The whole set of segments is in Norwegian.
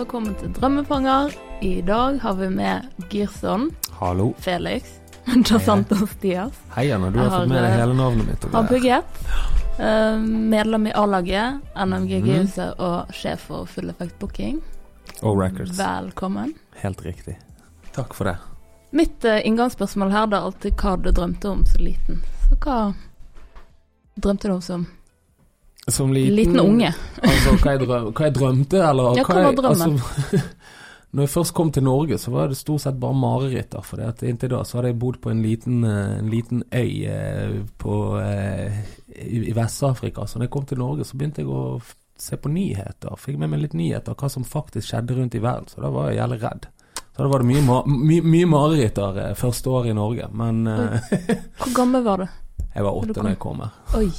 velkommen til Drømmefanger. I dag har vi med Girson, Hallo. Felix, Jasanto Stias. Hei, Anna. Du har, har, fått med deg eh, hele navnet mitt. Har pugget. eh, medlem i A-laget, NMG Mhm. mm. og sjef for Full Effect Booking. Og Records. Velkommen. Helt riktig. Takk for det. Mitt uh, inngangsspørsmål her er alltid hva du drømte om som liten. Så hva drømte du om som Som liten, liten unge? Altså, hva jeg, drøm, hva jeg drømte, eller Ja, hva var drømmen? Altså, når jeg først kom til Norge, så var det stort sett bare mareritt. For at inntil da så hadde jeg bodd på en liten, eh, en liten øy eh, på, eh, i, Vest-Afrika. Så når jeg kom til Norge, så begynte jeg å se på nyheter. Fikk med meg litt nyheter, hva som faktisk skjedde rundt i verden. Så da var jeg jævlig redd. Så da var det mye, ma my, mye mareritter første året i Norge. Men Hvor gammel var du? jeg var åtte da jeg kom her. Oi.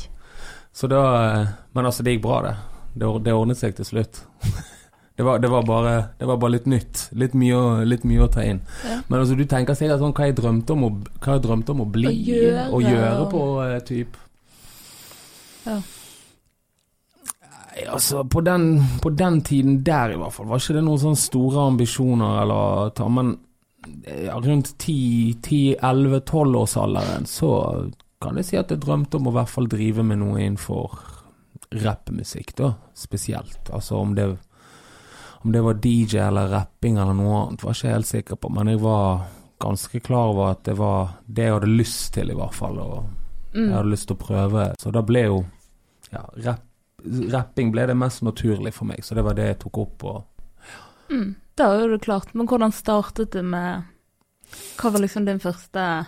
Så da eh, Men altså, det gikk bra, det. Det, det ordnet seg til slutt. Det var, det, var bare, det var bare litt nytt. Litt mye, litt mye å ta inn. Ja. Men altså, du tenker sikkert sånn hva jeg drømte om å, jeg drømte om å bli Å gjøre, og gjøre på uh, typ Ja. Altså, på den, på den tiden der i hvert fall, var ikke det noen sånne store ambisjoner eller ta, Men ja, rundt 10-11-12-årsalderen så kan jeg si at jeg drømte om å i hvert fall drive med noe innenfor rappmusikk, da, spesielt. Altså om det om det var DJ eller rapping eller noe annet, var ikke jeg helt sikker på, men jeg var ganske klar over at det var det jeg hadde lyst til, i hvert fall. Og jeg Mm. hadde lyst til å prøve. Så da ble jo ja, rapp, rapping ble det mest naturlig for meg, så det var det jeg tok opp. Og Mm. Det jo det klart. Men hvordan startet du med Hva var liksom din første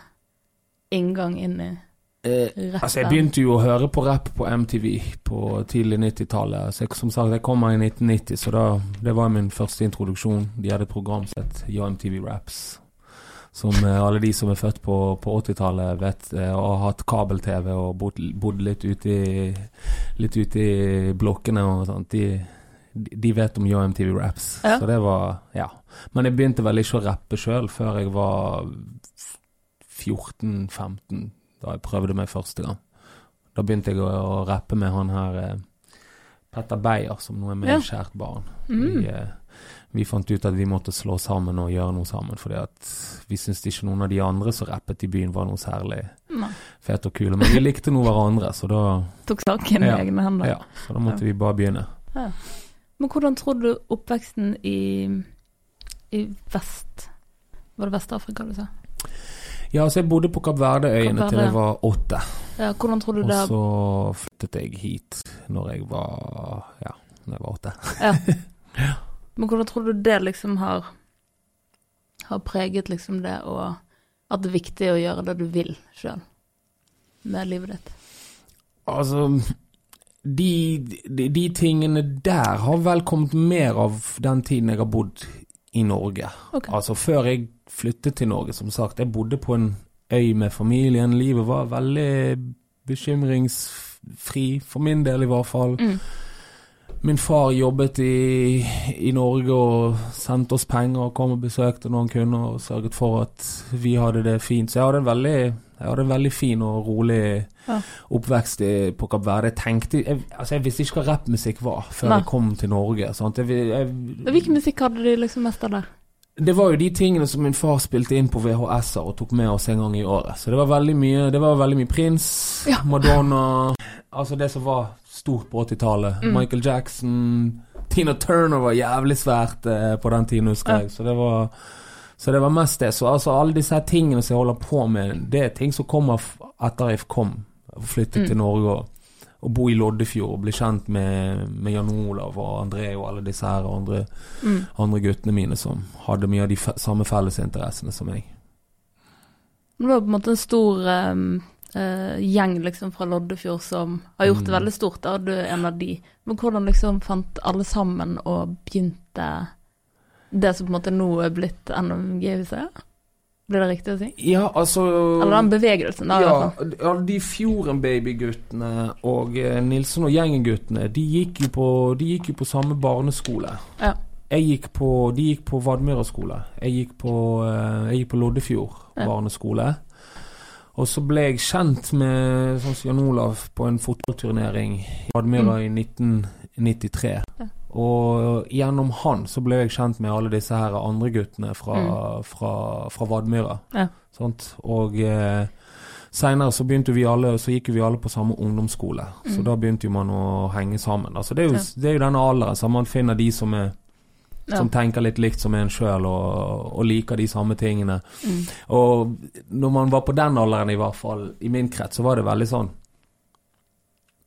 inngang inn i rappen? Altså, jeg begynte jo å høre på rapp på MTV på tidlig 90-tallet. Så jeg, som sagt, jeg kommer i 1990, så da, det var min første introduksjon. De hadde et program som het Raps. Som eh, alle de som er født på, på 80-tallet vet, eh, og har hatt kabel-TV og bodd, bodd litt ute i Litt ute i blokkene og sånt. De, de vet om Ja MTV Raps. Ja. Så det var Ja. Men jeg begynte vel ikke å rappe sjøl før jeg var 14-15 da jeg prøvde meg første gang. Da begynte jeg å, å rappe med han her eh, Petter Beyer, som nå er med Ja. i Kjært barn. Mm. Vi, eh, vi fant ut at vi måtte slå sammen og gjøre noe sammen, fordi at vi syntes ikke noen av de andre som rappet i byen var noe særlig Nei. fete og kule. Men vi likte nå hverandre, så da, Tok saken i Ja. egne hender. ja, så da måtte vi bare begynne. Men hvordan tror du oppveksten i, i vest Var det Vest-Afrika du sa? Ja, så jeg bodde på Kapp Verde-øyene til jeg var åtte. Ja, hvordan tror du Og det så flyttet jeg hit når jeg var ja, når jeg var åtte. ja. Men hvordan tror du det liksom har Har preget liksom det og At det er viktig å gjøre det du vil sjøl med livet ditt? Altså de, de, de tingene der har vel kommet mer av den tiden jeg har bodd i Norge. Okay. Altså før jeg flyttet til Norge, som sagt. Jeg bodde på en øy med familien. Livet var veldig bekymringsfri, for min del i hvert fall. Mm. Min far jobbet i, i Norge og sendte oss penger og kom og besøkte når han kunne og sørget for at vi hadde det fint. Så jeg hadde en veldig, hadde en veldig fin og rolig Ja. oppvekst i, på Kapp Verde. Jeg tenkte jeg, altså jeg visste ikke hva rappmusikk var før Nei. jeg kom til Norge. Jeg, Hvilken musikk hadde de liksom mest av der? Det var jo de tingene som min far spilte inn på VHS-er og tok med oss en gang i året. Så det var veldig mye Det var veldig mye Prins, Ja. Madonna Altså det som var stort på 80-tallet. Mm. Michael Jackson Tina Turner var jævlig svært eh, på den tiden, husker Ja. jeg. Så det var Så det var mest det. Så altså alle disse tingene som jeg holder på med, det er ting som kommer etter jeg kom og flyttet Mm. til Norge og, og bo i Loddefjord og bli kjent med, med Jan Olav og André og alle disse her andre Mm. andre guttene mine som hadde mye av de samme fellesinteressene som meg. Det var på en måte en stor um, uh, gjeng liksom fra Loddefjord som har gjort det Mm. veldig stort, da. Du er en av de. Men hvordan liksom fant alle sammen og begynte det som på en måte nå er blitt NMG-huset? Blir det riktig å si? Ja, altså Eller den bevegelsen, da. ja, ja, de Fjorden-babyguttene og eh, Nilsen og gjengen-guttene, de de gikk jo på samme barneskole. Ja. Jeg gikk på, de gikk på Vadmyra skole. Jeg gikk på, eh, jeg gikk på Loddefjord Ja. barneskole. Og så ble jeg kjent med sånn Jan Olav på en fotballturnering i Vadmyra i 1993. Ja. Og gjennom han så ble jeg kjent med alle disse her andre guttene fra, fra, fra Vadmyra. Ja. Og eh, seinere så begynte vi alle Så gikk vi alle på samme ungdomsskole. Så Mm. da begynte jo man å henge sammen. Altså det, er jo, Ja. det er jo denne alderen så man finner de som er Ja. som tenker litt likt som en sjøl og, og liker de samme tingene. Mm. Og når man var på den alderen, i hvert fall i min krets, så var det veldig sånn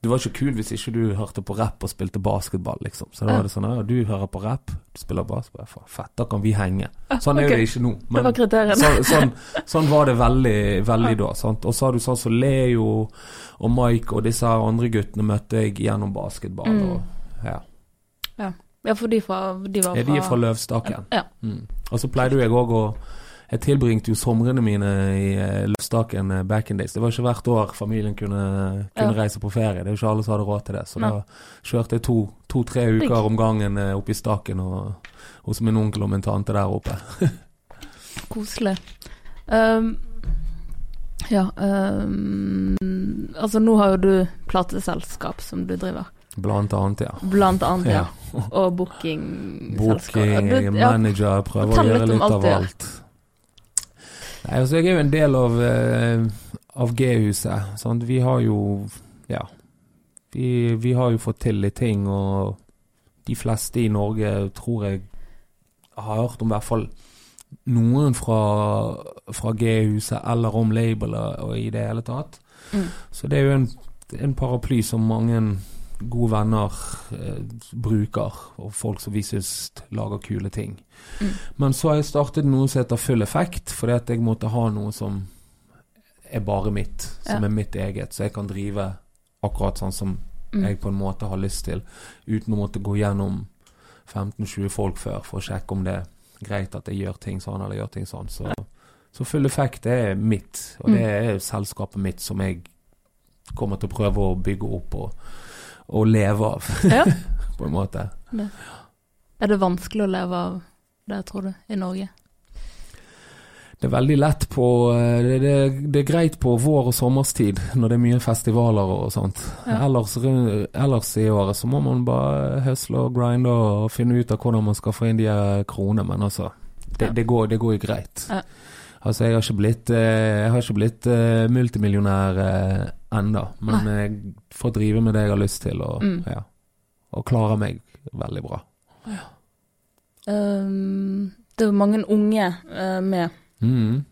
Det var ikke kul hvis ikke du hørte på rapp og spilte basketball, liksom. Så da var det sånn Ja, du hører på rapp, du spiller basketball, faen, fett, da kan vi henge. Sånn er okay. det ikke nå. Det var så, sånn, sånn var det veldig, veldig da. Sant? Og så har du sånn som Leo og Mike og disse andre guttene møtte jeg gjennom basketball. Mm. Og, ja. Ja, for de, fra, de var Ja, fra de er fra Løvstaken. Ja. Mm. Og så pleide jo jeg òg å Jeg tilbringte jo somrene mine i eh, Løvstaken eh, back in days. Det var ikke hvert år familien kunne, kunne Ja. reise på ferie. Det er jo ikke alle som hadde råd til det. Så Nei. da kjørte jeg to- to-tre to, uker om gangen eh, oppe i Staken og, hos min onkel og min tante der oppe. Koselig. Um, ja um, Altså, nå har jo du plateselskap som du driver. Blant annet, ja. Blant annet, ja. Ja. Og bookingselskap. Booking, booking du, Ja, manager, prøver å gjøre litt litt av alt. Nei, altså jeg er jo en del av, eh, av G-huset. Vi har jo Ja. Vi, vi har jo fått til litt ting, og de fleste i Norge tror jeg har hørt om i hvert fall noen fra, fra G-huset eller om labelet og i det hele tatt. Mm. Så det er jo en, en paraply som mange gode venner eh, bruker, og folk som vi syns lager kule ting. Mm. Men så har jeg startet noe som heter Full Effekt, fordi at jeg måtte ha noe som er bare mitt, som Ja. er mitt eget, så jeg kan drive akkurat sånn som Mm. jeg på en måte har lyst til, uten å måtte gå gjennom 15-20 folk før for å sjekke om det er greit at jeg gjør ting sånn eller gjør ting sånn. Så, så Full Effekt er mitt, og Mm. det er selskapet mitt som jeg kommer til å prøve å bygge opp og, og leve av, Ja. på en måte. Er det vanskelig å leve av det, tror du, i Norge? Det er veldig lett på eh, det, det, det er greit på vår- og sommerstid, når det er mye festivaler og sånt. Ja. Ellers, ellers i året så må man bare høsle og grinde og finne ut av hvordan man skal få inn de kronene, men altså Det, Ja. det, går, det går jo greit. Ja. Altså, jeg har ikke blitt, eh, har ikke blitt eh, multimillionær eh, enda, men jeg får drive med det jeg har lyst til, og, Mm. ja, og klarer meg veldig bra. Um, det er mange unge uh, med Mm.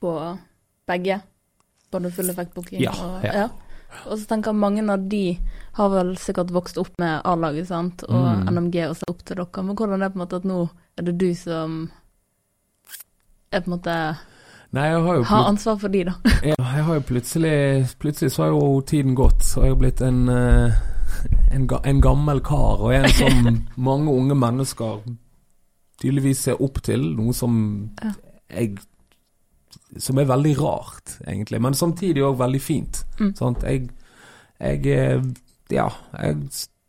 på begge. Både full effekt-booking Ja, og ja. Og så tenker jeg mange av de har vel sikkert vokst opp med A-laget, sant, og Mm. NMG og ser opp til dere. Men hvordan er det på en måte at nå er det du som er på en måte Nei, jeg har ansvar for de, da? jeg, jeg har jo plutselig Plutselig så har jo tiden gått, så har jeg har blitt en, eh, en, en gammel kar, og en som mange unge mennesker tydeligvis ser opp til. Noe som Ja. jeg Som er veldig rart, egentlig, men samtidig òg veldig fint. Mm. Sant? Jeg, jeg Ja, jeg,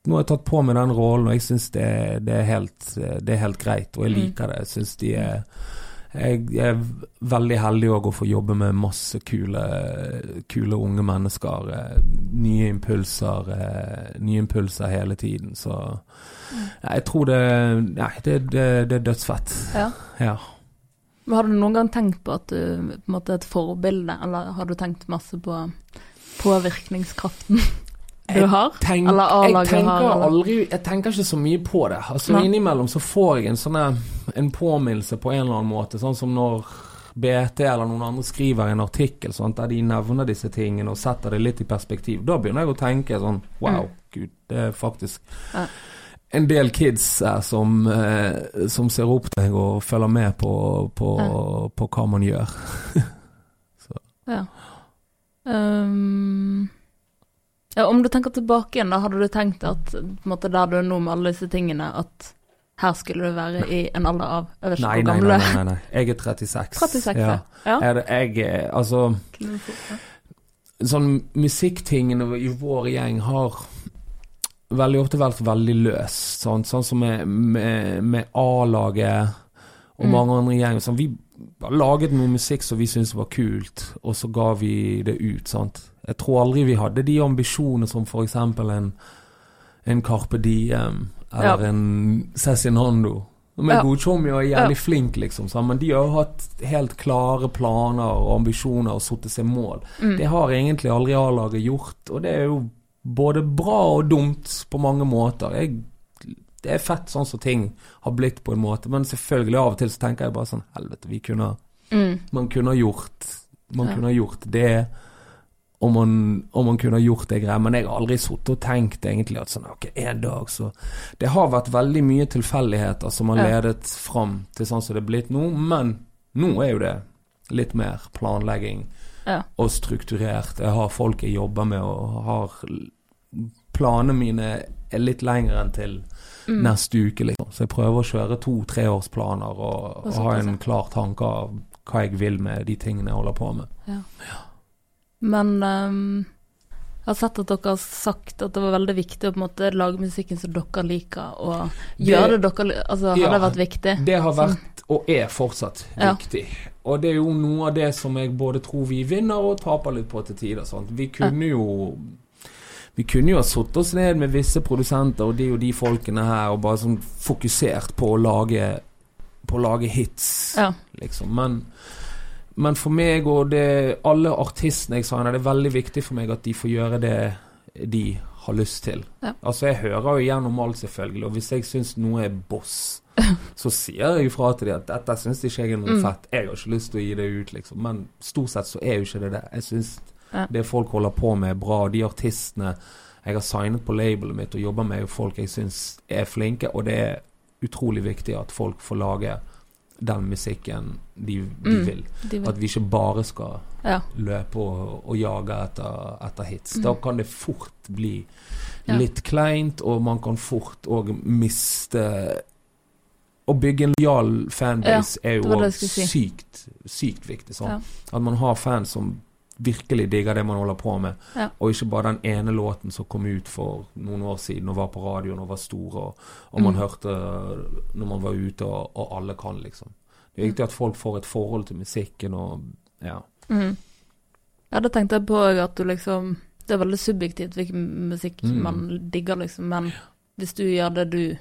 nå har jeg tatt på meg den rollen, og jeg syns det, det, helt, det er helt greit, og jeg Mm. liker det. Jeg syns de er jeg er veldig heldig òg å få jobbe med masse kule, kule unge mennesker. eh, Nye impulser, eh, nye impulser hele tiden. Så jeg tror det Nei, det, det, det er dødsfett. Ja. Ja. Men har du noen gang tenkt på at du på en måte er et forbilde, eller har du tenkt masse på påvirkningskraften du har? Tenk, Eller A-laget har, eller? aldri Jeg tenker ikke så mye på det. Altså Nei. Innimellom så får jeg en sånn en påminnelse på en eller annen måte. Sånn som når BT eller noen andre skriver en artikkel sånn, der de nevner disse tingene og setter det litt i perspektiv. Da begynner jeg å tenke sånn Wow, Mm. gud, det er faktisk Ja. en del kids her som, eh, som ser opp til deg og følger med på, på, på hva man gjør. Ja. Um, ja. Om du tenker tilbake igjen, da hadde du tenkt at på en måte der du er nå med alle disse tingene, at her skulle du være i en alder av Jeg vet ikke Nei, hvor nei, gammel nei, du er. nei, nei. Jeg er 36. 36, ja. ja. det, jeg er Altså sånn musikktingene i vår gjeng har veldig ofte vært veldig løst. Sånn, sånn som med, med, med A-laget og Mm. mange andre gjenger. Sånn, vi laget noe musikk som vi syntes var kult, og så ga vi det ut. Sant? Jeg tror aldri vi hadde de ambisjonene som f.eks. en en Carpe Diem eller Ja. en Cezinando. Men Ja. og er Ja. jævlig flink, liksom. sant? Men de har jo hatt helt klare planer og ambisjoner og satt seg mål. Mm. Det har egentlig aldri A-laget gjort, og det er jo både bra og dumt på mange måter. Jeg, det er fett sånn som ting har blitt på en måte, men selvfølgelig av og til så tenker jeg bare sånn Helvete, vi kunne Mm. Man kunne ha gjort Man Ja. kunne ha gjort det og man, om man kunne ha gjort det greia. men jeg har aldri sittet og tenkt egentlig at sånn Ok, en dag så Det har vært veldig mye tilfeldigheter som har Ja. ledet fram til sånn som det er blitt nå, men nå er jo det litt mer planlegging Ja. og strukturert. Jeg har folk jeg jobber med, og har Planene mine litt lengre enn til Mm. neste uke, liksom. Så jeg prøver å kjøre to-treårsplaner og, Og og ha en klar tanke av hva jeg vil med de tingene jeg holder på med. Men um, jeg har sett at dere har sagt at det var veldig viktig å på en måte lage musikken som dere liker, og gjøre det dere Altså, har Ja. det vært viktig? Det har vært, og er fortsatt, Ja. viktig. Og det er jo noe av det som jeg både tror vi vinner og taper litt på til tider. Vi kunne jo Vi kunne jo ha satt oss ned med visse produsenter og de og de folkene her og bare sånn fokusert på å lage På å lage hits, Ja. liksom. Men men for meg og det, alle artistene jeg signer, det er veldig viktig for meg at de får gjøre det de har lyst til. Ja. Altså, jeg hører jo gjennom alt, selvfølgelig, og hvis jeg syns noe er boss, så sier jeg ifra til dem at dette syns ikke jeg er noe Mm. fett. Jeg har ikke lyst til å gi det ut, liksom. Men stort sett så er jo ikke det det. Jeg syns Ja. det folk holder på med, er bra. De artistene jeg har signet på labelet mitt og jobber med, er folk jeg syns er flinke, og det er utrolig viktig at folk får lage den musikken de, de Mm. vil. De vil. At vi ikke bare skal Ja. løpe og, og jage etter, etter hits. Mm. Da kan det fort bli Ja. litt kleint, og man kan fort òg miste Å bygge en lojal fanbase er jo sykt, sykt viktig. Sånn. Ja. At man har fans som virkelig digger det man holder på med, Ja. og ikke bare den ene låten som kom ut for noen år siden og var på radioen og var stor, og, og man Mm. hørte når man var ute, og, og alle kan, liksom. Det er viktig at folk får et forhold til musikken og ja. Mm. Ja, det tenkte jeg på at du liksom Det er veldig subjektivt hvilken musikk Mm. man digger, liksom, men hvis du gjør det du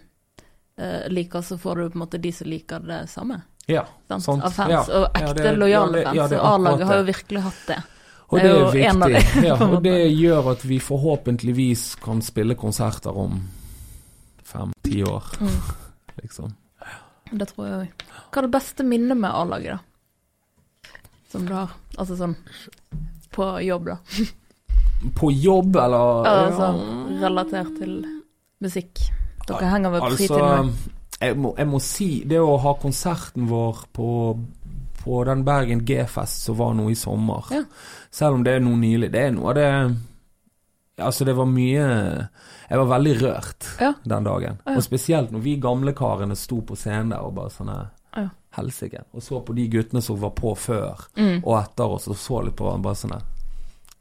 eh, liker, så får du på en måte de som liker det samme. Ja, Sant? Sant. Av fans. Ja. Og Ja, ekte, det- lojale ja, det- fans. ja, det og A-laget har jo virkelig hatt det. Og Det det er viktig. ja, og det gjør at vi forhåpentligvis kan spille konserter om fem-ti år, Mm. liksom. Det tror jeg òg. Hva er det beste minnet med A-laget, da? Som du har? Altså sånn på jobb, da. På jobb, eller Ja, altså relatert til musikk. Dere henger ved fritiden? Altså, jeg må, jeg må si Det å ha konserten vår på, på den Bergen G-fest som var nå i sommer, Ja. selv om det er noe nylig, det er noe av det Altså, det var mye Jeg var veldig rørt Ja. den dagen. Ja. Og spesielt når vi gamlekarene sto på scenen der og bare sånn Ja. Helsike. Og så på de guttene som var på før Mm. og etter oss, og så litt på hverandre bare sånn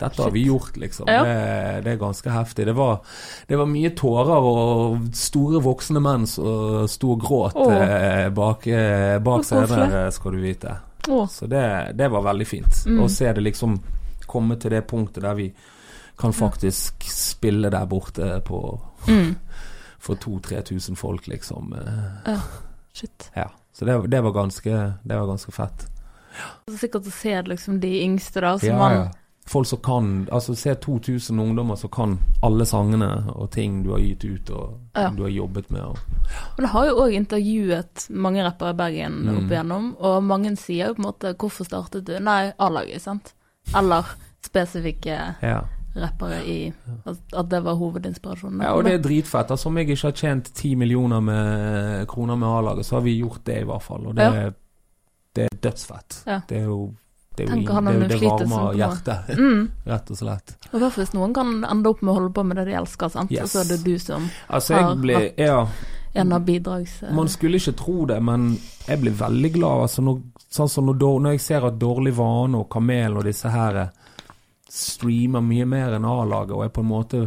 Dette har Shit. vi gjort, liksom. Ja. Det, det er ganske heftig. Det var, det var mye tårer og store voksne menn som sto og gråt eh, bak, eh, bak scenen, eh, skal du vite. Å, Så det, det var veldig fint. Mm. Å se det liksom komme til det punktet der vi kan faktisk spille der borte på mm. for 2000-3000 folk, liksom. Ja, Shit. Ja. Så det, det, var ganske, det var ganske fett. Ja. sikkert å se liksom de yngste, da, som Ja, man ja. Folk som kan Altså se 2000 ungdommer som kan alle sangene og ting du har gitt ut og Ja. du har jobbet med. Og, Men det har jo òg intervjuet mange rappere i Bergen Mm. opp igjennom, og mange sier jo på en måte 'Hvorfor startet du?' Nei, A-laget, sant? Eller spesifikke ja. rappere i At, det var hovedinspirasjonen. ja, og det er dritfett. Altså Om jeg ikke har tjent ti millioner med kroner med A-laget, så har vi gjort det i hvert fall. Og det, Ja. det er dødsfett. Det er jo det, er jo det, det varmer hjertet, mm. rett og slett. Og hvert fall hvis noen kan ende opp med å holde på med det de elsker, sant. Yes. Og så er det du som Altså, Har ble Ja. en av bidrags... Man skulle ikke tro det, men jeg blir veldig glad. Altså når, sånn som når, når jeg ser at Dårlig vane og Kamel og disse her eh, streamer mye mer enn A-laget og er på en måte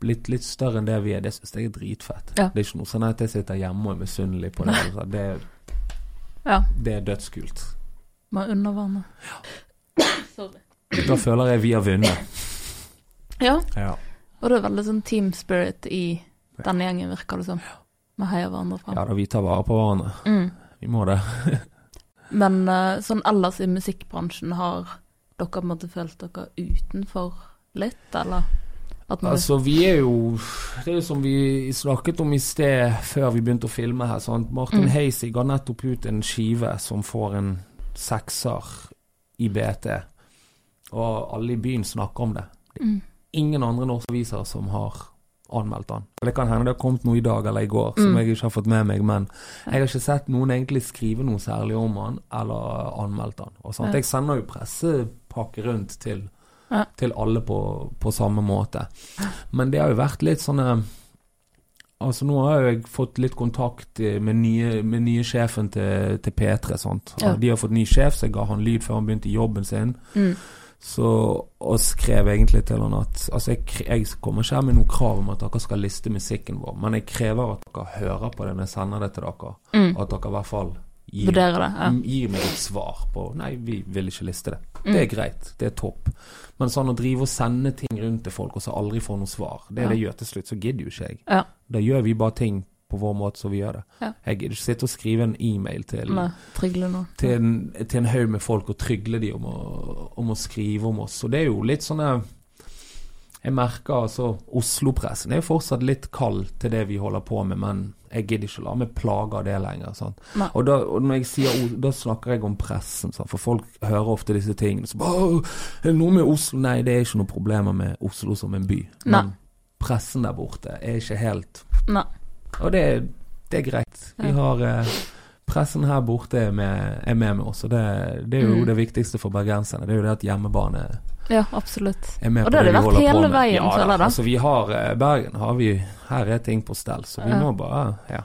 blitt litt større enn det vi er, det syns jeg er dritfett. Ja. Det er ikke noe sånn at jeg sitter hjemme og er misunnelig på det. Altså. Det, Ja, det er dødskult. Man undervannet. Ja. Sorry. Da føler jeg vi har vunnet. Ja, Ja. og det er veldig sånn team spirit i denne gjengen, virker det som. Vi heier hverandre fram. Ja da, vi tar vare på hverandre. Mm. Vi må det. Men eh, sånn ellers i musikkbransjen, har dere på en måte følt dere utenfor litt, eller? At man, Altså, vi er jo Det er jo som vi snakket om i sted, før vi begynte å filme her. Sant? Martin Mm. Heisig ga nettopp ut en skive som får en sekser i BT. Og alle i byen snakker om det. mm. Ingen andre norske aviser som har anmeldt han. Det kan hende det har kommet noe i dag eller i går som Mm. jeg ikke har fått med meg, men jeg har ikke sett noen egentlig skrive noe særlig om han eller anmeldt han. Ja. Jeg sender jo pressepakke rundt til, Ja. til alle på, på samme måte. Men det har jo vært litt sånne Altså Nå har jeg fått litt kontakt eh, med nye, med nye sjefen til, til P3. Sant? Ja. De har fått ny sjef, så jeg ga han lyd før han begynte i jobben sin. Mm. Så, og skrev egentlig til han at Altså, jeg, jeg kommer ikke her med noe krav om at dere skal liste musikken vår, men jeg krever at dere hører på det når jeg sender det til dere. Mm. At dere i hvert fall gir, Vurderer det. Ja. gir meg et svar på Nei, vi vil ikke liste det. Mm. Det er greit. Det er topp. Men sånn å drive og sende ting rundt til folk, og så aldri få noe svar, det er Ja. det gjør til slutt. Så gidder jo ikke jeg. Ja. Da gjør vi bare ting på vår måte som vi gjør det. Ja. Jeg gidder ikke sitte og skrive en e-mail til Nei, til en, til en haug med folk og trygle de om å, om å skrive om oss. Og det er jo litt sånne Jeg merker altså Oslo-pressen er jo fortsatt litt kald til det vi holder på med, men jeg gidder ikke å la meg plage av det lenger. Og, da, og når jeg sier Da snakker jeg om pressen, sant? for folk hører ofte disse tingene. Så bare, er det noe med Oslo? Nei, det er ikke noe problemer med Oslo som en by. Nei. Men pressen der borte er ikke helt Nei. og det, det er greit. Vi har eh, Pressen her borte er med, er med med oss, og det, det er jo Mm. det viktigste for bergenserne. Det er jo det at hjemmebane Ja, absolutt. Og det har det det vi vært hele veien, ja, føler jeg da. Altså, vi har eh, Bergen har vi Her er ting på stell, så vi Ja. må bare ja,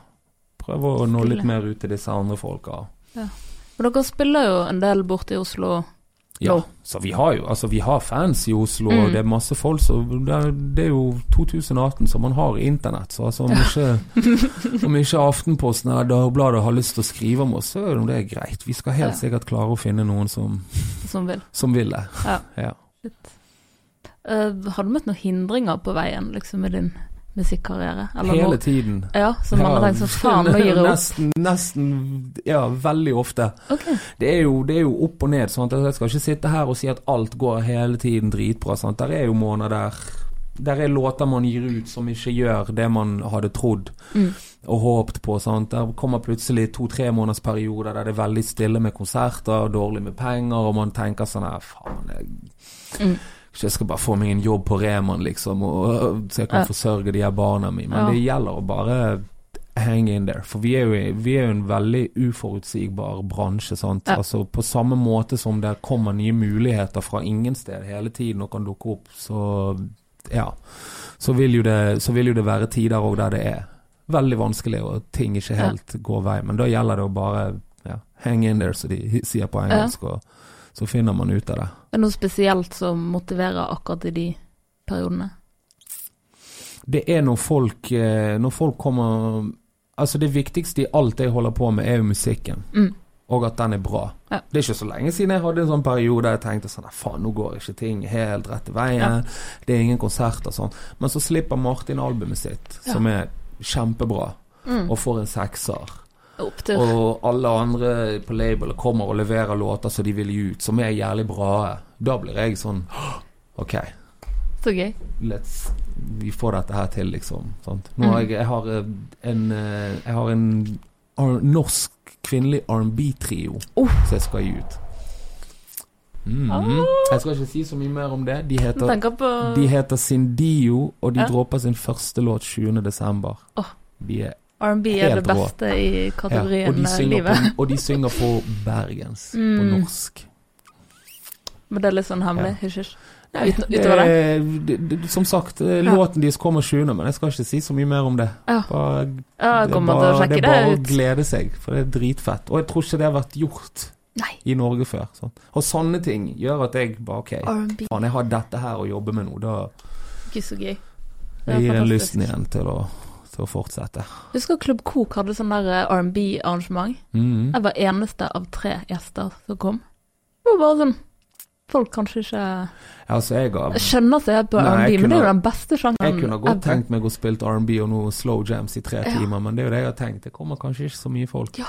prøve å nå litt mer ut til disse andre folka. Men dere spiller jo en del borte i Oslo. Ja, så vi har jo altså vi har fans i Oslo, Mm. og det er masse folk så det, er- det er jo 2018, så man har internett. Så altså, om, ikke, om ikke Aftenposten eller Dagbladet har lyst til å skrive om oss, så er det greit. Vi skal helt Ja. sikkert klare å finne noen som, som vil. som vil det. Ja. Ja. Eh, har du møtt noen hindringer på veien liksom i din musikkarriere? Eller Hele noe- tiden. Ja, så man har tenkt sånn faen, nå gir jeg opp. Nesten, nesten Ja, veldig ofte. Okay. Det er jo, det er jo opp og ned. Sant? Jeg skal ikke sitte her og si at alt går hele tiden dritbra. Sant? Der er jo måneder der Der er låter man gir ut som ikke gjør det man hadde trodd Mm. og håpt på. Sant? Der kommer plutselig to-tre måneders perioder der det er veldig stille med konserter dårlig med penger, og man tenker sånn her Faen, jeg, Mm. så jeg skal bare få meg en jobb på Reman, liksom, og, så jeg kan forsørge de her barna mine. Men Ja. det gjelder å bare hang in there. For vi er jo, vi er jo en veldig uforutsigbar bransje. Sant? Ja. Altså, på samme måte som det kommer nye muligheter fra ingen sted hele tiden og kan dukke opp, så ja. Så vil jo det, så vil jo det være tider òg der det er veldig vanskelig og ting ikke Ja. helt går vei. Men da gjelder det å bare ja, hang in there, som de sier på engelsk, og så finner man ut av det. Er det noe spesielt som motiverer akkurat i de periodene? Det er når folk, eh, når folk kommer Altså, det viktigste i alt jeg holder på med, er jo musikken. Mm. Og at den er bra. Ja. Det er ikke så lenge siden jeg hadde en sånn periode der jeg tenkte sånn "Nei, Faen, nå går ikke ting helt rette veien. Ja. Det er ingen konserter og sånn. Men så slipper Martin albumet sitt, Ja. som er kjempebra, Mm. og får en sekser. Opptur. Og alle andre på labelet kommer og leverer låter som de vil gi ut, som er jævlig bra. Da blir jeg sånn OK, Så gøy. let's Vi får dette her til, liksom. Sant? Nå har Mm. jeg, jeg har eh, en eh, Jeg har en norsk kvinnelig R&B-trio Oh. som jeg skal gi ut. Mm. Oh. Jeg skal ikke si så mye mer om det. De heter, på de heter Sindio, og de Ja. dropper sin første låt 20. desember. Åh. De er R&B er det rå. beste i ja, kategorien de eh, livet. på, og de synger på bergens, på Mm. norsk. Men det er litt sånn hemmelig. Ja. Hysj, hysj. Nei, Ut- utover det, det, det, som sagt, eh, Ja. låten deres kommer 20., men jeg skal ikke si så mye mer om det. Ja. Bare, Ja, det bare, det er bare å glede seg, for det er dritfett. Og jeg tror ikke det har vært gjort Nei. i Norge før. Sånn. Og sånne ting gjør at jeg bare OK, faen, jeg har dette her å jobbe med nå. Da Gud, så gøy. Det jeg gir en lysten igjen til å, til å fortsette. Husker Klubb Kok hadde sånn der eh, R&B-arrangement. Mhm. Jeg var eneste av tre gjester som kom. Det var bare sånn folk kanskje ikke Altså, jeg har skjønner seg på R&B, men det er jo den beste sjangeren Jeg kunne godt tenkt meg å spille R&B og noe slow jams i tre Ja. timer, men det er jo det jeg har tenkt. Det kommer kanskje ikke så mye folk.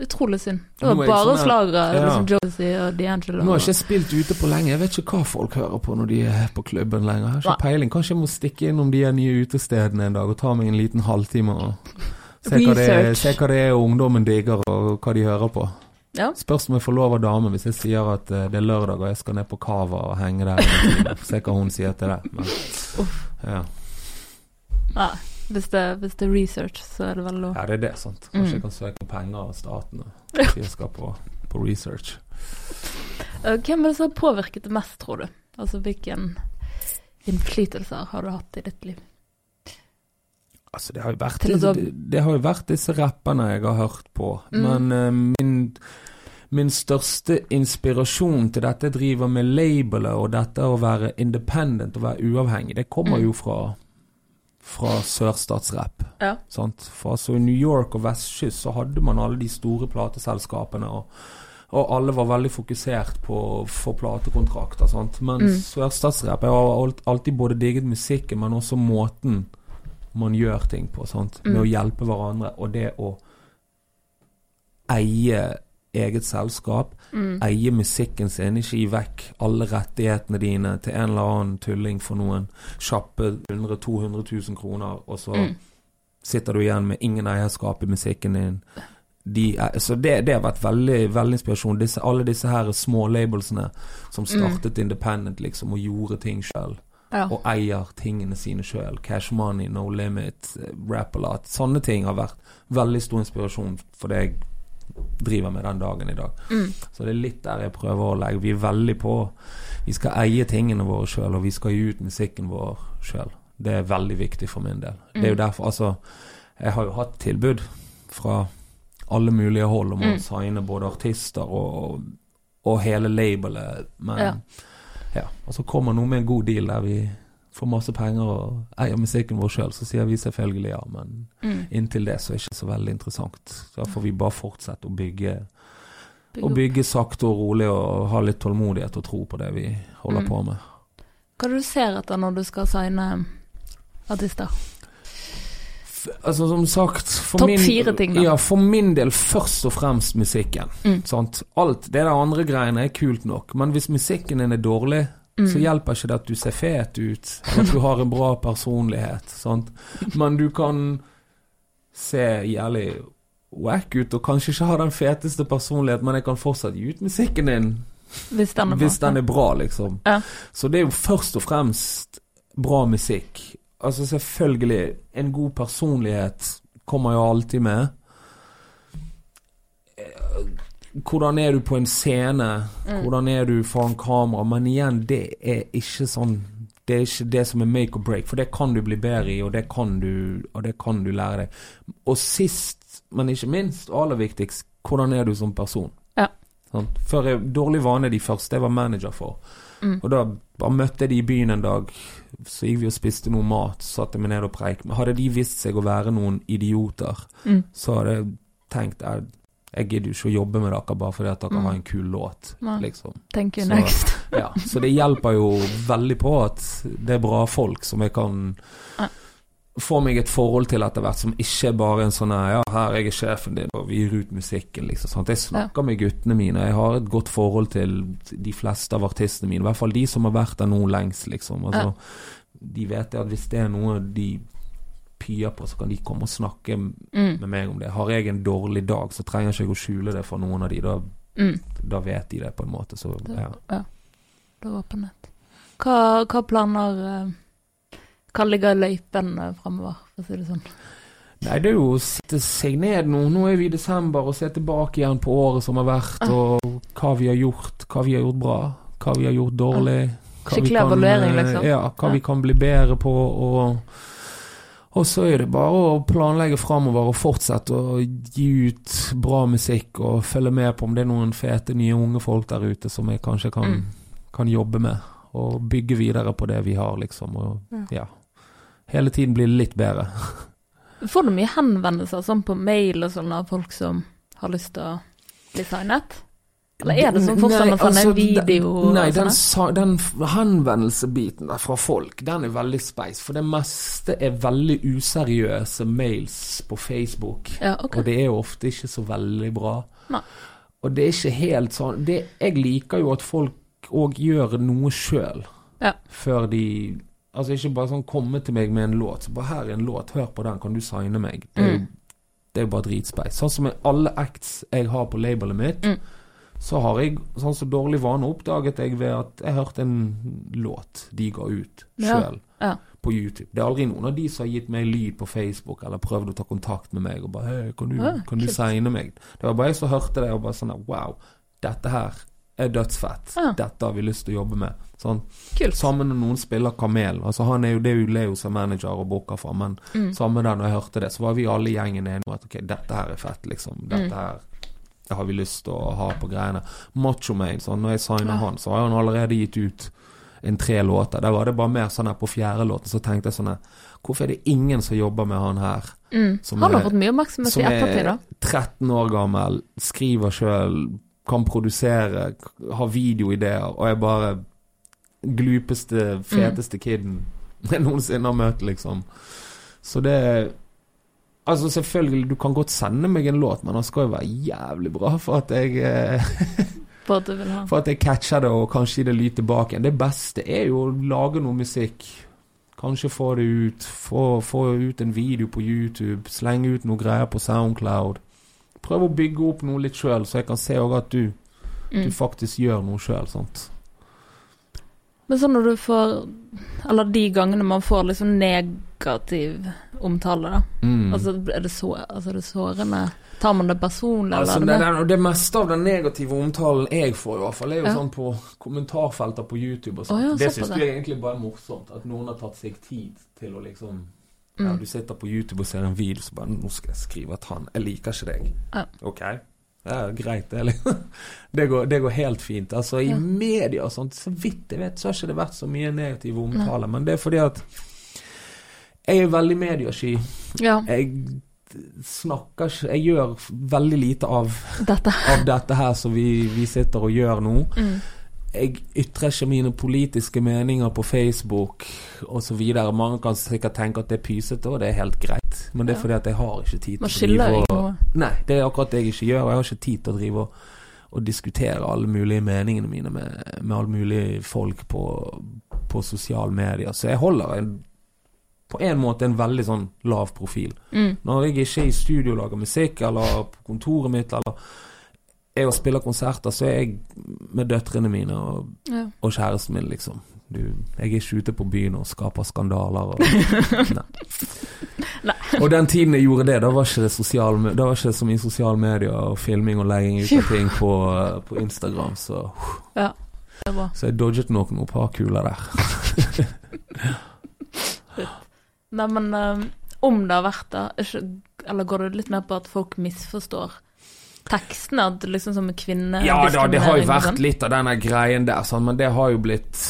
Utrolig synd. Det var bare sånn slagere, Ja. liksom Josie og D'Angelo. Nå har jeg ikke spilt ute på lenge, jeg vet ikke hva folk hører på når de er på klubben lenger. Jeg har ikke peiling. Kanskje jeg må stikke innom de nye utestedene en dag og ta meg en liten halvtime og se hva, det, se hva det er ungdommen digger og hva de hører på. Ja. Spørs om jeg får lov av dame hvis jeg sier at eh, det er lørdag og jeg skal ned på Cava og henge der. Se hva hun sier til det. Men, ja. Hvis det, hvis det er research, så er det vel lov. ja, det er det, sant. Kanskje Mm. jeg kan søke om penger av staten og skal på, på research. Eh, Hvem er det som har påvirket det mest, tror du? Altså hvilken innflytelser har du hatt i ditt liv? Altså, det har jo vært, disse, det, det har jo vært disse rapperne jeg har hørt på, Mm. men uh, min, min største inspirasjon til dette jeg driver med labelet og dette å være independent og være uavhengig, det kommer Mm. jo fra, fra sørstatsrapp. Ja. Sant? For altså I New York og vestkyst så hadde man alle de store plateselskapene, og, og alle var veldig fokusert på å få platekontrakter. Sant? Men Mm. sørstatsrapp Jeg har alltid både digget musikken, men også måten man gjør ting på. Sant? Med Mm. å hjelpe hverandre, og det å eie eget selskap. Mm. Eie musikken sin, ikke gi vekk alle rettighetene dine til en eller annen tulling for noen kjappe 100 000-200 000 kroner, og så Mm. sitter du igjen med ingen eierskap i musikken din. De er, så det, det har vært veldig, veldig inspirasjon. Disse, alle disse her små labelsene som startet independent, liksom, og gjorde ting sjøl. Ja. Og eier tingene sine sjøl. Cash Money, No Limit, eh, Rap-A-Lot. Sånne ting har vært veldig stor inspirasjon for det jeg driver med den dagen i dag. Mm. Så det er litt der jeg prøver å legge Vi er veldig på Vi skal eie tingene våre sjøl, og vi skal gi ut musikken vår sjøl. Det er veldig viktig for min del. Det er jo Mm. derfor, altså Jeg har jo hatt tilbud fra alle mulige hold om å Mm. signe både artister og, og hele labelet, men Ja. ja. Og så kommer noe med en god deal der vi får masse penger og eier musikken vår sjøl, så sier vi selvfølgelig ja, men Mm. inntil det så er det ikke så veldig interessant. Da får vi bare fortsette å bygge bygge og bygge sakte og rolig og ha litt tålmodighet og tro på det vi holder Mm. på med. Hva er det du ser etter når du skal signe artister? Altså Som sagt for Topp fire ting, da. Ja, for min del først og fremst musikken. Mm. Sant? Alt det der andre greiene er kult nok, men hvis musikken din er dårlig, Mm. så hjelper ikke det at du ser fet ut, at du har en bra personlighet. Sant? Men du kan se jævlig wack ut, og kanskje ikke ha den feteste personligheten, men jeg kan fortsatt gi ut musikken din Hvis den er bra. den er bra, liksom. Ja. Så det er jo først og fremst bra musikk. Altså selvfølgelig, en god personlighet kommer jo alltid med. Hvordan er du på en scene? Mm. Hvordan er du foran kamera? Men igjen, det er ikke sånn Det er ikke det som er make or break, for det kan du bli bedre i, og det kan du, det kan du lære deg. Og sist, men ikke minst, og aller viktigst, hvordan er du som person? Ja. Sånn. Før jeg, dårlig vane de første jeg var manager for. Mm. Og da bare møtte jeg de i byen en dag, så gikk vi og spiste noe mat, satte meg ned og preik. Men hadde de vist seg å være noen idioter, Mm. så hadde jeg tenkt jeg, jeg gidder jo ikke å jobbe med dere bare fordi at dere Mm. har en kul låt, liksom. Thank you Så- next. Ja, så det hjelper jo veldig på at det er bra folk som jeg kan Ja. få meg et forhold til etter hvert, som ikke er bare en sånn Ja, her er jeg sjefen din, og vi gir ut musikken, liksom. Sant? Jeg snakker med guttene mine. Jeg har et godt forhold til de fleste av artistene mine. I hvert fall de som har vært der nå lengst, liksom. Altså, De vet at hvis det er noe de pyer på, så kan de komme og snakke Mm. med meg om det. Har jeg en dårlig dag, så trenger jeg ikke å skjule det for noen av de. Da, Mm. da vet de det, på en måte. Så ja. ja. Det er åpenhet. Hva, hva planer eh, Hva ligger i løypen framover, fremover, for å si det sånn? Nei, det er jo å sitte seg ned nå. Nå er vi i desember og se tilbake igjen på året som har vært, Ah. og hva vi har gjort. Hva vi har gjort bra, hva vi har gjort dårlig. hva Skikkelig evaluering, eh, liksom. Ja, hva Ja. vi kan bli bedre på. Og, og så er det bare å planlegge framover og fortsette å gi ut bra musikk og følge med på om det er noen fete nye unge folk der ute som jeg kanskje kan, Mm. kan jobbe med. Og bygge videre på det vi har, liksom. Og Ja. ja. Hele tiden bli litt bedre. Får du mye henvendelser sånn på mail og sånn av folk som har lyst til å bli signet? Eller er det sånn Nei, med altså, video Nei, den, sånne? sa- den henvendelsebiten der fra folk, den er veldig speis. For det meste er veldig useriøse mails på Facebook. Ja, okay. Og det er jo ofte ikke så veldig bra. Nei. Og det er ikke helt sånn det, Jeg liker jo at folk òg gjør noe sjøl. Ja. Før de Altså ikke bare sånn komme til meg med en låt. Så bare her er en låt, hør på den, kan du signe meg? Det er jo, Mm. det er jo bare dritspeis. Sånn som alle acts jeg har på labelet mitt, Mm. Så har jeg sånn så dårlig vane oppdaget jeg ved at jeg hørte en låt de ga ut Ja, sjøl ja. på YouTube. Det er aldri noen av de som har gitt meg lyd på Facebook eller prøvd å ta kontakt med meg og bare hey, kan du, Ja, kan du signe meg? Det var bare jeg som hørte det og bare sånn Wow, dette her er dødsfett. Ja. Dette har vi lyst til å jobbe med. Sånn. Kult. Sammen når noen spiller Kamel. Altså han er jo, Det Leo som er manager og booker for, men Mm. med den når jeg hørte det, så var vi alle i gjengen enige om at ok, dette her er fett, liksom. Dette Mm. her har vi lyst til å ha på greiene. Macho Man, sånn, når jeg signa Ja. han, så har han allerede gitt ut en tre låter. Der var det bare mer sånn her på fjerde låten, så tenkte jeg sånn her Hvorfor er det ingen som jobber med han her? Mm. Som Han har er- fått mye oppmerksomhet i ettertid, er 13 år gammel, skriver sjøl, kan produsere, har videoideer, og er bare glupeste, feteste kiden jeg noensinne har møtt, liksom. Så det Altså, selvfølgelig, du kan godt sende meg en låt, men den skal jo være jævlig bra for at jeg eh, For at jeg catcher det og kanskje det lyd tilbake igjen. Det beste er jo å lage noe musikk. Kanskje få det ut. Få, få ut en video på YouTube. Slenge ut noe greier på Soundcloud. Prøv å bygge opp noe litt sjøl, så jeg kan se òg at du, mm. du faktisk gjør noe sjøl. Men sånn når du får Eller de gangene man får liksom negativ omtale, da. Mm. Altså, er det, så, altså, er det sårende Tar man det personlig, Altså, eller det, det det, meste av den negative omtalen jeg får, i hvert fall, er jo Ja. sånn på kommentarfelter på YouTube og sånn. Oh, ja, det syns jeg egentlig bare er morsomt. At noen har tatt seg tid til å liksom ja, Mm. Du sitter på YouTube og ser en video, så bare 'Nå skal jeg skrive at han Jeg liker ikke deg'. Ja. Ok. Ja, greit, det. Det går, det går helt fint. Altså, i media og sånt, så vidt jeg vet, så har ikke det vært så mye negativ omtale. Men det er fordi at jeg er veldig mediesky. Ja, Jeg snakker ikke Jeg gjør veldig lite av, dette. av dette her som vi, vi sitter og gjør nå. Mm. Jeg ytrer ikke mine politiske meninger på Facebook osv. Mange kan sikkert tenke at det er pysete, og det er helt greit. Men det er fordi at jeg har ikke tid til Man å skylder drive og noe. Nei, det er akkurat det jeg ikke gjør. Jeg har ikke tid til å drive og, og diskutere alle mulige meningene mine med, med alle mulige folk på, på sosiale medier. Så jeg holder en, på en måte en veldig sånn lav profil. Mm. Når jeg ikke er i studio og lager musikk, eller på kontoret mitt, eller er og spiller konserter, så er jeg med døtrene mine og, Ja. og kjæresten min, liksom. Du, jeg er ikke ute på byen og skaper skandaler. Og, nei. Nei. og den tiden jeg gjorde det, da var ikke det, sosial, da var ikke det så mye sosiale medier og filming og legging ut av ting på, på Instagram, så, er så jeg dodget nok noen par kuler der. Nei, men um, om det har vært det, er eller går det litt mer på at folk misforstår tekstene? At liksom som kvinne Ja da, det har jo vært sånn? litt av denne greien der, sånn, men det har jo blitt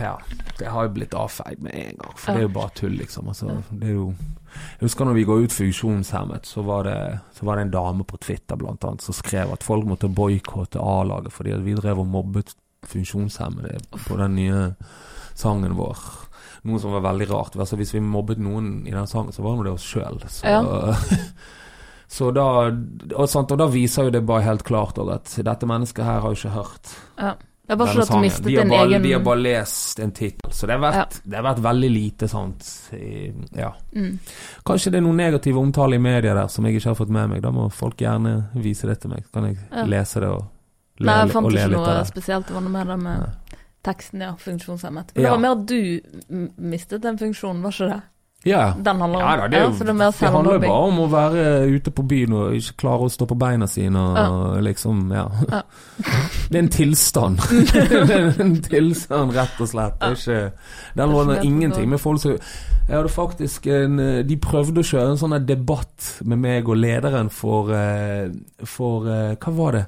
Ja, det har jo blitt avfeid med en gang. For Ja. det er jo bare tull, liksom. Altså, det er jo Jeg husker når vi går ut funksjonshemmet, så var det, så var det en dame på Twitter blant annet som skrev at folk måtte boikotte A-laget fordi vi drev og mobbet funksjonshemmede på den nye sangen vår. Noe som var veldig rart. Altså, hvis vi mobbet noen i den sangen, så var det oss sjøl. Så, så da og, sant, og da viser jo det bare helt klart at dette mennesket her har jo ikke hørt Ja. Det er bare ikke at du mistet din egen de har bare lest en tittel. Så det har, vært, det har vært veldig lite sånt i, Ja. mm. Kanskje det er noen negative omtale i media der som jeg ikke har fått med meg. Da må folk gjerne vise det til meg. Så kan jeg Ja. lese det og le, Nei, jeg fant ikke noe spesielt. Det var noe med det med. Teksten, ja. Funksjonshemmet. Men Ja. det var mer at du mistet den funksjonen, var ikke det? Ja. Den handler om Ja da, det, er jo, så det det handler bare om å være ute på byen og ikke klare å stå på beina sine og liksom Ja. Ja. Det er en tilstand. det er en tilstand, rett og slett. Det er ikke Den Det er låner ingenting med folk som Jeg hadde faktisk en De prøvde å kjøre en sånn debatt med meg og lederen for eh, For eh, Hva var det?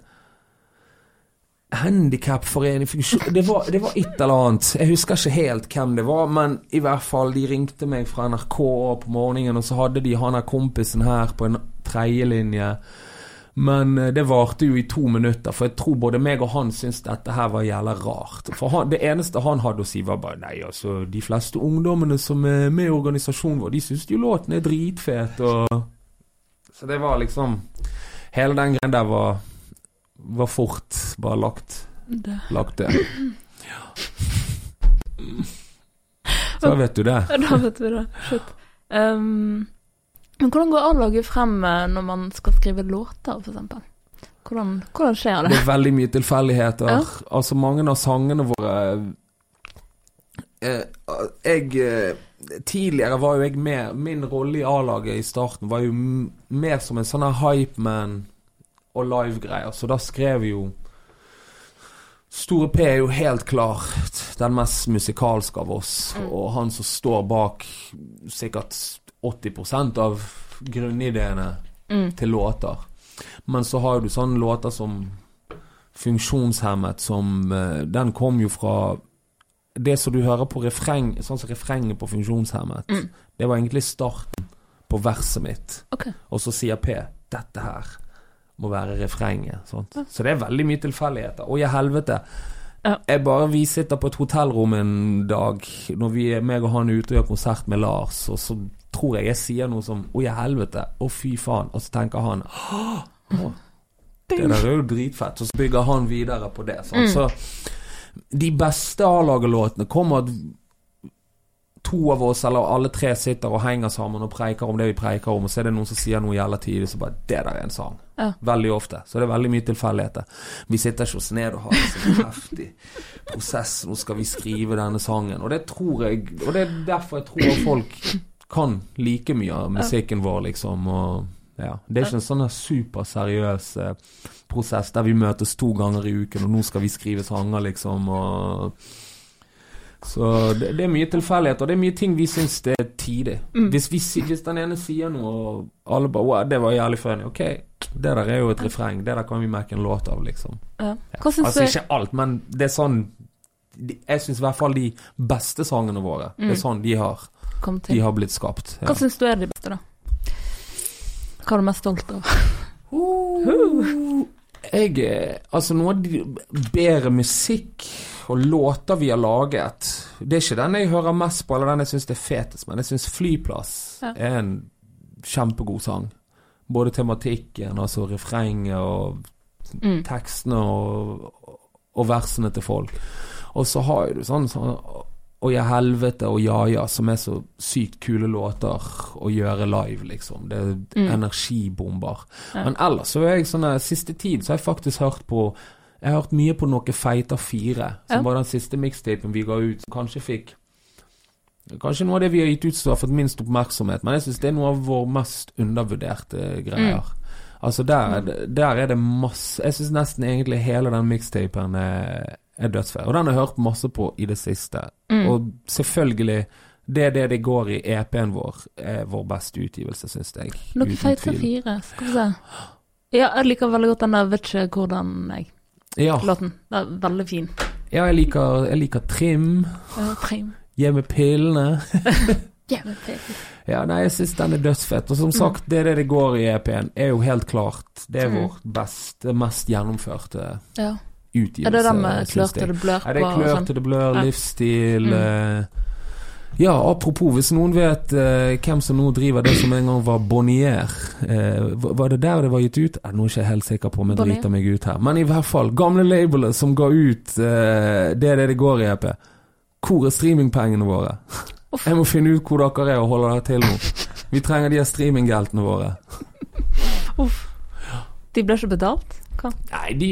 Handikapforening det var, det var et eller annet. Jeg husker ikke helt hvem det var, men i hvert fall, de ringte meg fra NRK på morgenen, og så hadde de han her kompisen her på en tredjelinje Men eh, det varte jo i to minutter, for jeg tror både meg og han syntes dette her var jævla rart. For han, det eneste han hadde å si, var bare nei, altså, de fleste ungdommene som er med i organisasjonen vår, de syns jo låten er dritfet, og Så det var liksom Hele den greia der var, var fort bare lagt, Det. lagt det. Ja. Så vet du det. Da vet vi det. Shit. Um, men hvordan går A-laget frem eh, når man skal skrive låter, eksempel? Hvordan, hvordan skjer Det det? er veldig mye tilfeldigheter. Ja. Altså, mange av sangene våre eh, Jeg eh, Tidligere var jo jeg med Min rolle i A-laget i starten var jo mer som en sånn her hypeman og live-greier, så da skrev vi jo Store P er jo helt klart den mest musikalske av oss, Mm. og han som står bak sikkert 80% av grunnideene Mm. til låter. Men så har du sånne låter som Funksjonshemmet, som eh, Den kom jo fra Det som du hører på refreng, sånn som refrenget på Funksjonshemmet, Mm. det var egentlig starten på verset mitt. Okay. Og så sier P dette her må være refrenget. Ja. Så det er veldig mye tilfeldigheter. Å, i helvete. Ja. Jeg bare, Vi sitter på et hotellrom en dag når vi meg og han er ute og gjør konsert med Lars, og så tror jeg jeg sier noe som 'Å, i helvete', 'Å, fy faen', og så tenker han å, Det der er jo dritfett. Og så bygger han videre på det. Mm. Så de beste A-lagelåtene kommer to av oss, eller alle tre, sitter og henger sammen og preiker om det vi preiker om, og så er det noen som sier noe jævla tidlig, så bare 'Det der er en sang'. Ja. Veldig ofte. Så det er veldig mye tilfeldigheter. Vi sitter ikke oss ned og har en sånn heftig prosess. Nå skal vi skrive denne sangen. Og det tror jeg Og det er derfor jeg tror folk kan like mye av musikken vår, liksom. Og ja. Det er ikke en sånn superseriøs eh, prosess der vi møtes to ganger i uken, og nå skal vi skrive sanger, liksom, og så det, det er mye tilfeldigheter, og det er mye ting vi syns det er tidlig. Mm. Hvis, vi, hvis den ene sier noe, og alle bare wow, 'Det var jævlig funny'. Ok, det der er jo et refreng. Det der kan vi merke en låt av, liksom. Ja. Altså ikke alt, men det er sånn Jeg syns i hvert fall de beste sangene våre, det Mm. er sånn de har, de har blitt skapt. Hva syns du er de beste, da? Hva er du mest stolt av? Jeg er Altså, noe bedre musikk og låter vi har laget Det er ikke den jeg hører mest på, eller den jeg syns er fetest, men jeg syns 'Flyplass' Ja. er en kjempegod sang. Både tematikken, altså refrenget og Mm. tekstene og, og versene til folk. Og så har du sånn, sånn Og ja, helvete og ja ja, som er så sykt kule låter å gjøre live, liksom. Det er Mm. energibomber. Ja. Men ellers så er jeg sånn Siste tid så har jeg faktisk hørt på Jeg har hørt mye på noe Feita 4, som Ja. var den siste mixtapen vi ga ut, kanskje fikk Kanskje noe av det vi har gitt ut som har fått minst oppmerksomhet, men jeg syns det er noe av vår mest undervurderte greier. Altså der, der er det masse Jeg syns nesten egentlig hele den mixtapen er, er dødsfett. Og den har jeg hørt masse på i det siste. Mm. Og selvfølgelig det er det det går i EP-en vår, er vår beste utgivelse, syns jeg. Noe tvil. fire, skal vi se. Ja, jeg liker veldig godt den der 'Vet ikke hvordan jeg'-låten. Ja, Det er veldig fin. ja jeg, liker, jeg liker Trim. Ja, trim. Gi meg pillene. Ja, nei, jeg syns den er dødsfett. Og som sagt, det er det det går i EP-en, er jo helt klart Det er Mm. vår beste, mest gjennomførte Ja. utgivelse. Er det den med klør til det blør Ja, det er klør sånn? til det blør, livsstil Mm. Ja, apropos, hvis noen vet eh, hvem som nå driver det som en gang var Bonnier eh, var- det der det var gitt ut? Eh, nå er ikke jeg helt sikker på om jeg driter meg ut her. Men i hvert fall, gamle labelet som ga ut eh, det er det det går i, EP. Hvor er streamingpengene våre? Uff. Jeg må finne ut hvor dere er og holde dere til nå. Vi trenger de streaminggeltene våre. Uff. De ble ikke betalt? Hva? Nei, de,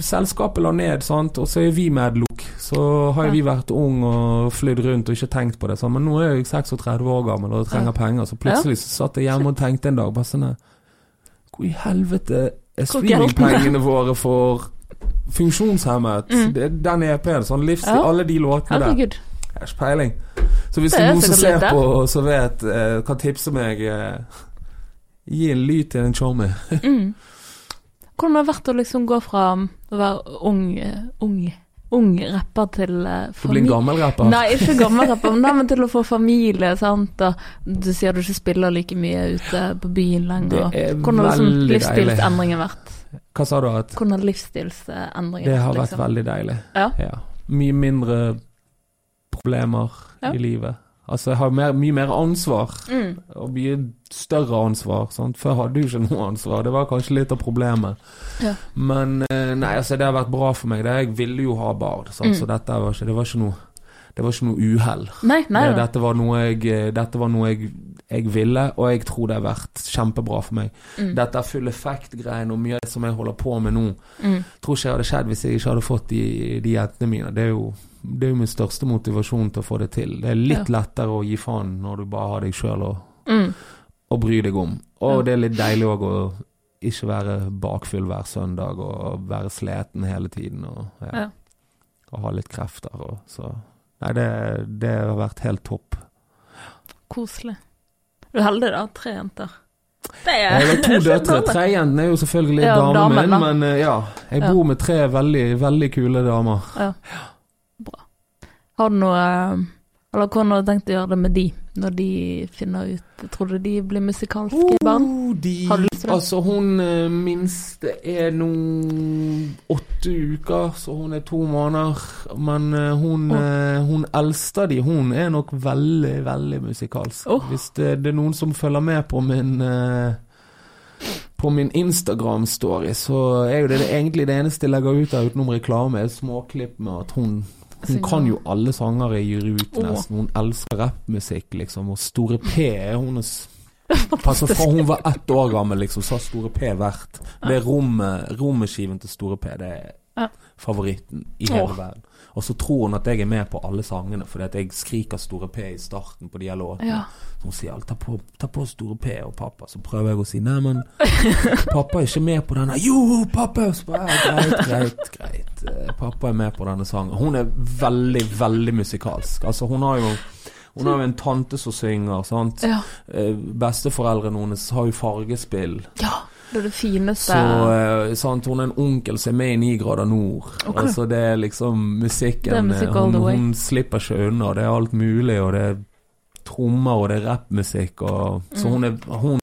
selskapet la ned, sant, og så er vi medlok. Så har Ja. vi vært ung og flydd rundt og ikke tenkt på det. Sant? Men nå er jeg 36 år gammel og trenger penger, så plutselig så satt jeg hjemme og tenkte en dag bare sånn Hvor i helvete er streamingpengene våre for funksjonshemmet? Mm. Det den EP-en, sånn livsstil, Ja. alle de låtene der. Jeg har ikke peiling. Så hvis Det er noen som ser på, så vet, eh, kan tipse meg eh, Gi en lyd til en chommy. Mm. Hvordan har det vært å liksom gå fra å være ung, ung ung rapper til uh, Du Bli en gammel rapper? Nei, ikke gammel rapper, men, men til å få familie, sant. Og du sier du ikke spiller like mye ute på byen lenger. Det er Hvordan har liksom livsstilsendringen vært? Hva sa du? at Hvordan har livsstilsendringen vært? Det har vært? liksom? veldig deilig. Ja. Mye mindre problemer Ja. i livet. Altså, jeg har mer, mye mer ansvar, Mm. og mye større ansvar. Sant? Før hadde du ikke noe ansvar. Det var kanskje litt av problemet. Ja. Men eh, nei, altså, det har vært bra for meg. Det, jeg ville jo ha barn. Mm. så dette var ikke, det var ikke noe det var ikke noe uhell. Det-. Dette var noe, jeg, eh, dette var noe jeg, jeg ville, og jeg tror det har vært kjempebra for meg. Mm. Dette full effekt-greien og mye av det som jeg holder på med nå, Mm. tror ikke jeg hadde skjedd hvis jeg ikke hadde fått de, de jentene mine. Det er, jo, det er jo min største motivasjon til å få det til. Det er litt lettere å gi faen når du bare har deg sjøl å, Mm. bry deg om. Og Ja. det er litt deilig òg å ikke være bakfull hver søndag og være sliten hele tiden og, ja, Ja. og ha litt krefter. Og, så Nei, det, det har vært helt topp. Koselig. Du er heldig, da. Tre jenter. Det er Jeg har to døtre. dårlig. Treienten er jo selvfølgelig Ja, damen damen, min, men eh, ja. Jeg Ja. bor med tre veldig, veldig kule damer. Har du noe Eller hvordan har du tenkt å gjøre det med de, når de finner ut Tror du de blir musikalske barn? Oh, de, Har du lyst til det? Altså, hun eh, minste er nå åtte uker, så hun er to måneder. Men eh, hun, eh, hun eldste de, hun er nok veldig, veldig musikalsk. Oh. Hvis det, det er noen som følger med på min på min Instagram-story, så er jo det, det egentlig det eneste jeg legger ut der utenom reklame, er småklipp med at hun hun kan jo alle sanger i rute, Åh. nesten. Hun elsker rappmusikk, liksom. Og Store P er hennes Altså Fra hun var ett år gammel, liksom, så har Store P vært Det rommet, rommeskiven til Store P. Det er. Favoritten i hele oh. verden. Og så tror hun at jeg er med på alle sangene, fordi at jeg skriker Store P i starten på de her låtene. Ja. Så hun sier ta på, ta på Store P og pappa. Så prøver jeg å si nei, men pappa er ikke med på denne. Jo, pappa! Så bare, greit, greit, greit. Eh, Pappa er med på denne sangen. Hun er veldig, veldig musikalsk. Altså, hun har jo hun har jo en tante som synger, sant. Ja. Eh, Besteforeldrene hennes har jo fargespill. ja. Det er det fineste Så eh, sant, hun er en onkel som er med i Ni grader nord. Okay. Altså det er liksom musikken er musikk eh, hun, hun slipper ikke unna. Det er alt mulig, og det er trommer, og det er rappmusikk, og Så Mm. hun er Hun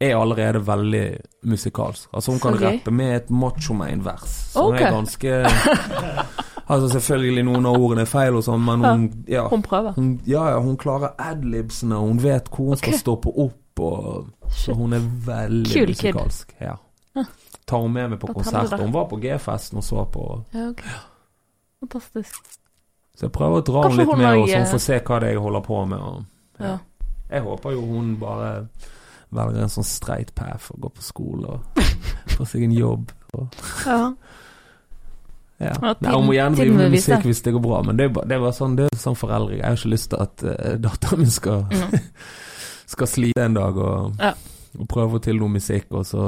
er allerede veldig musikalsk. Altså hun kan okay. rappe med et machomain-vers, som okay. er ganske Altså selvfølgelig noen av ordene er feil og sånn, men hun Ja. Hun prøver. Hun, ja, ja, hun klarer adlibsene, hun vet hvor hun skal stoppe opp, og så hun er veldig Kul musikalsk. Ja. Tar hun med meg på konsert. Hun var på G-festen og så på, Ja, okay. Fantastisk. så jeg prøver å dra Kanskje henne litt hun med, og sånn, eh, for se hva det er jeg holder på med. Og, Ja. Jeg håper jo hun bare velger en sånn straight path og går på skole og får seg en jobb. Og, ja. ja. Nei, hun må gjerne bli drive med musikk hvis det går bra, men det er bare, det er bare sånn, det er sånn foreldre. Jeg har ikke lyst til at uh, datteren min skal, Mm. skal slite en dag og, Ja. og prøve å få til noe musikk, og så,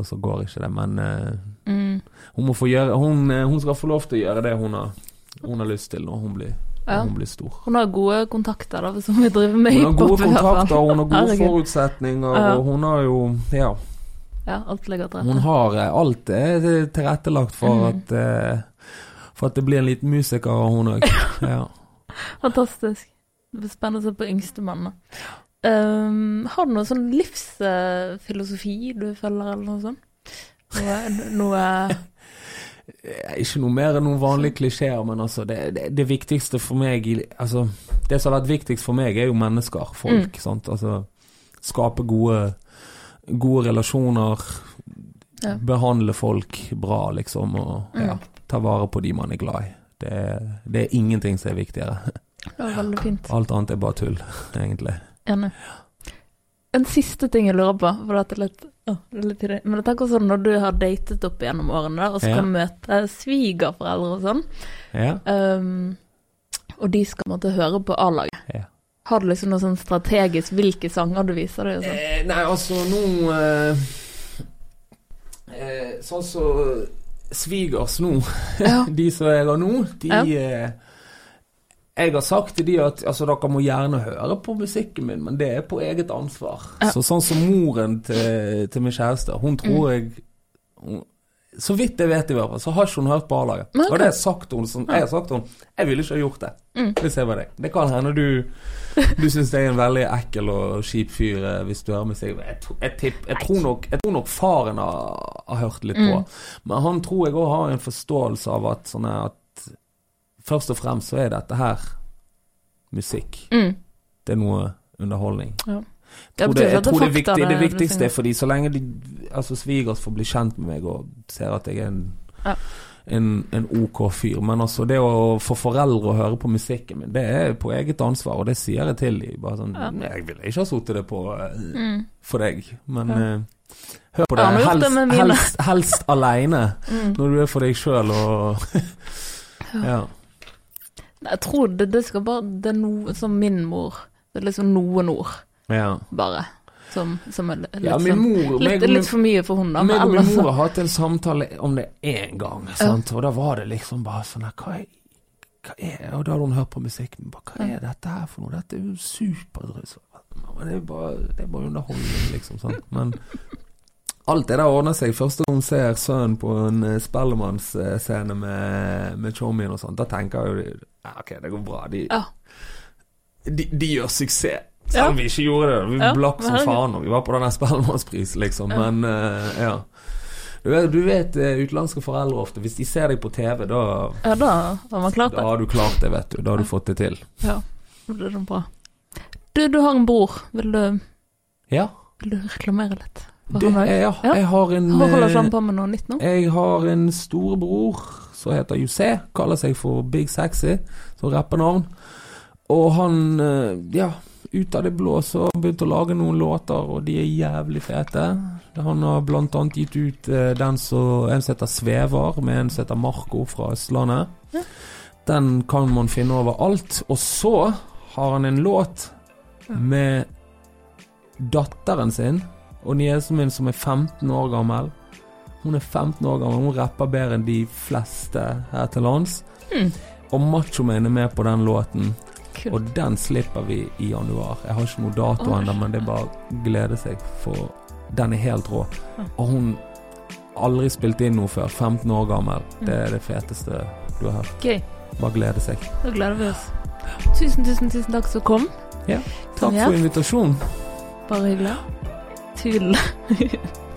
og så går ikke det. Men uh, Mm. hun gjøre hun, eh, hun skal få lov til å gjøre det hun har, hun har lyst til når hun blir, Ja. hun blir stor. Hun har gode kontakter, da, som vi driver med med Hun har gode kontakter, hun har gode forutsetninger, Ja. og hun har jo Ja, Ja, alt ligger til hun har eh, alt er tilrettelagt for mm. at For at det blir en liten musiker av hun òg. Ja. Fantastisk. Det blir spennende å se på yngstemann. Um, har du noen sånn livsfilosofi du følger, eller noe sånt? Noe, noe Ikke noe mer enn noen vanlige klisjeer, men altså det, det, det viktigste for meg Altså, det som har vært viktigst for meg, er jo mennesker, folk. Mm. Altså skape gode, gode relasjoner. Ja. Behandle folk bra, liksom, og ja, Mm. ta vare på de man er glad i. Det, det er ingenting som er viktigere. Det var veldig fint. Alt annet er bare tull, egentlig. Enig. En siste ting jeg lurer på, for dette er litt, å, det er litt tidlig. Men tenk også når du har datet opp gjennom årene, og skal Ja. møte svigerforeldre og sånn, Ja. um, og de skal måtte høre på A-laget. Ja. Har du liksom noe sånn strategisk hvilke sanger du viser dem sånn? Eh, nei, altså nå eh, eh, Sånn som svigers nå, Ja. de som jeg har nå, de Ja. eh, Jeg har sagt til de at altså, dere må gjerne høre på musikken min, men det er på eget ansvar. Ja. Så sånn som moren til, til min kjæreste, hun tror jeg hun, så vidt jeg vet i hvert fall, så har ikke hun hørt på A-laget. Og det har jeg sagt til henne jeg har sagt til henne. Jeg ville ikke ha gjort det Mm. hvis jeg var deg. Det kan hende du Du syns jeg er en veldig ekkel og kjip fyr eh, hvis du hører musikk. Jeg, jeg, tipp, jeg, tror nok, jeg tror nok faren har, har hørt litt på. Mm. Men han tror jeg òg har en forståelse av at sånne at Først og fremst så er dette her musikk. Mm. Det er noe underholdning. Ja. Jeg tror Det det, jeg det tror det, viktig, det det- det viktigste er fordi så lenge de Altså svigers får bli kjent med meg og ser at jeg er en, Ja. en, en ok fyr. Men altså det å få foreldre å høre på musikken min, det er på eget ansvar, og det sier jeg til dem. Bare sånn Ja. Jeg ville ikke ha sittet det på eh, Mm. for deg, men Ja. uh, hør på det. Ja, det helst, med helst, helst aleine, Mm. når du er for deg sjøl og Ja. Jeg tror det, det skal bare Det er noe som min mor Det er liksom noen ord, ja. bare, som, som er litt, ja min sånn, mor litt, meg- litt for mye for hun da. Meg og min mor har hatt en samtale om det én gang, sant? og da var det liksom bare sånn her, hva hva er Og da hadde hun hørt på musikken. Bare, hva er dette her for noe? Dette er jo superdrøs. Men det er bare, det er bare underholdning, liksom. Sant? Men alt det der ordner seg. Første gang hun ser sønnen på en eh, Spellemannsscene med, med chommien og sånn, da tenker jeg jo ja, OK, det går bra. De, Ja. de, de gjør suksess. Selv om vi ikke gjorde det. Vi Ja, blakk som faen når vi var på den Spellemannspris, liksom. Ja. Men uh, ja. Du vet, du vet eh, utenlandske foreldre ofte, hvis de ser deg på TV, da, Ja, da har man klart da har du klart det, vet du. Da har du fått det til. Ja, det er bra. Du, du har en bror. Vil du, Ja. vil du reklamere litt? Det, han ja, Ja. jeg har en Han holder eh, han på med noe nytt nå? Jeg har en storebror som heter José, kaller seg for Big Sexy, som rappenavn. Og han, eh, ja, ut av det blå så begynte å lage noen låter, og de er jævlig fete. Han har blant annet gitt ut eh, den som en som heter Svever, med en som heter Marco fra Østlandet. Ja. Den kan man finne overalt. Og så har han en låt med datteren sin og niesen min som er 15 år gammel. Hun er 15 år gammel, hun rapper bedre enn de fleste her til lands. Mm. Og Machoman er med på den låten, Cool. og den slipper vi i januar. Jeg har ikke noe dato Oi. ennå, men det er bare å glede seg, for den er helt rå. Og hun aldri spilt inn noe før. 15 år gammel. Mm. Det er det feteste du har hørt. Gøy. Bare glede seg. Da gleder vi oss. Tusen, tusen, tusen takk som kom. Ja, Takk for invitasjonen. Bare hyggelig. Tull.